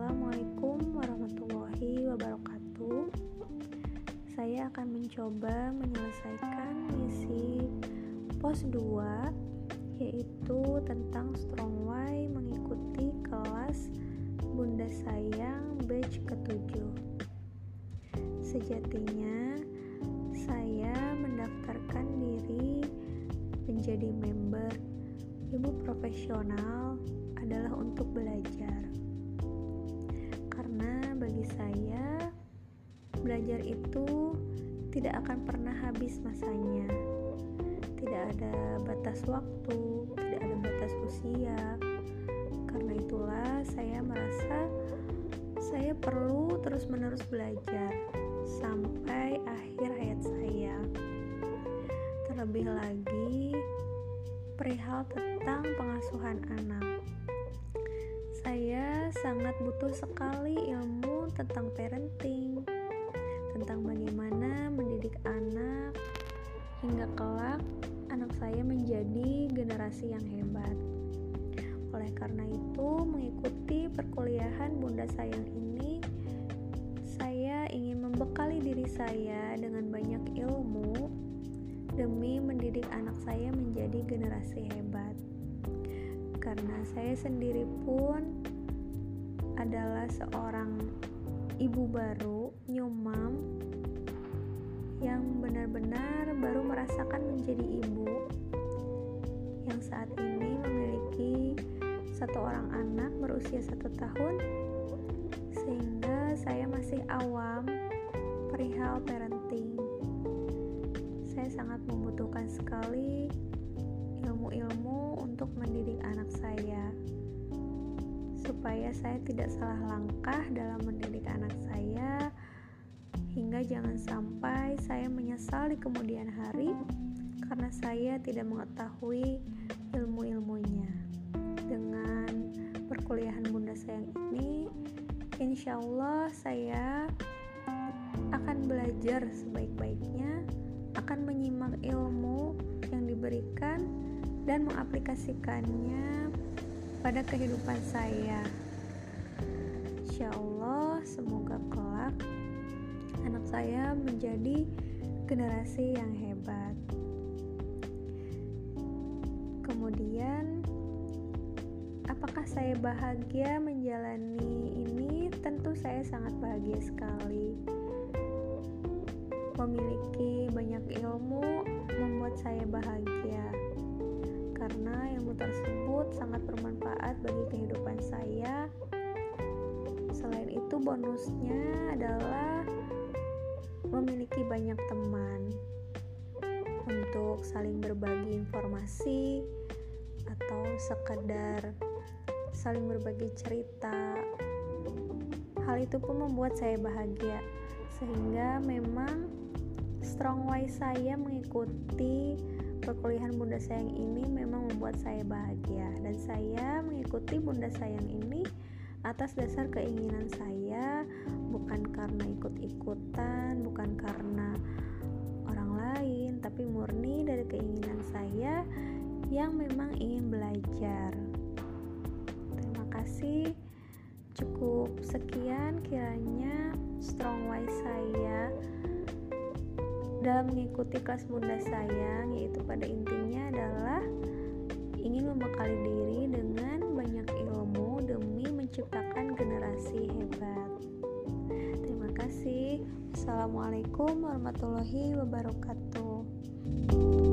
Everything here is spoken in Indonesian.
Assalamualaikum warahmatullahi wabarakatuh. Saya akan mencoba menyelesaikan misi pos 2 yaitu tentang strong way mengikuti kelas Bunda Sayang batch ke-7. Sejatinya saya mendaftarkan diri menjadi member ibu profesional adalah untuk belajar. Karena bagi saya belajar itu tidak akan pernah habis masanya tidak ada batas waktu, tidak ada batas usia. Karena itulah saya merasa saya perlu terus-menerus belajar sampai akhir hayat saya. Terlebih lagi perihal tentang pengasuhan anak. Saya sangat butuh sekali ilmu tentang parenting, tentang bagaimana mendidik anak hingga kelak anak saya menjadi generasi yang hebat. Oleh karena itu, mengikuti perkuliahan Bunda Sayang ini, saya ingin membekali diri saya dengan banyak ilmu demi mendidik anak saya menjadi generasi hebat. Karena saya sendiri pun adalah seorang ibu baru, nyumam, yang benar-benar baru merasakan menjadi ibu yang saat ini memiliki satu orang anak berusia satu tahun sehingga saya masih awam perihal parenting. Saya sangat membutuhkan sekali ilmu-ilmu untuk mendidik anak saya supaya saya tidak salah langkah dalam mendidik anak saya hingga jangan sampai saya menyesal di kemudian hari karena saya tidak mengetahui ilmu-ilmunya. Dengan perkuliahan Bunda Sayang ini, insya Allah saya akan belajar sebaik-baiknya, akan menyimak ilmu yang diberikan dan mengaplikasikannya pada kehidupan saya. Insya Allah, semoga kelak anak saya menjadi generasi yang hebat. Kemudian, apakah saya bahagia menjalani ini? Tentu saya sangat bahagia sekali. Memiliki banyak ilmu membuat saya bahagia karena ilmu tersebut sangat bermanfaat bagi kehidupan saya. Selain itu, bonusnya adalah memiliki banyak teman untuk saling berbagi informasi atau sekedar saling berbagi cerita. Hal itu pun membuat saya bahagia sehingga memang strong why saya mengikuti perkuliahan Bunda Sayang ini memang membuat saya bahagia dan saya mengikuti Bunda Sayang ini atas dasar keinginan saya bukan karena ikut-ikutan bukan karena orang lain tapi murni dari keinginan saya yang memang ingin belajar. Terima kasih. Cukup sekian kiranya strong wise saya dalam mengikuti kelas bunda sayang yaitu pada intinya adalah ingin membekali diri dengan banyak ilmu demi menciptakan generasi hebat. Terima kasih. Assalamualaikum warahmatullahi wabarakatuh.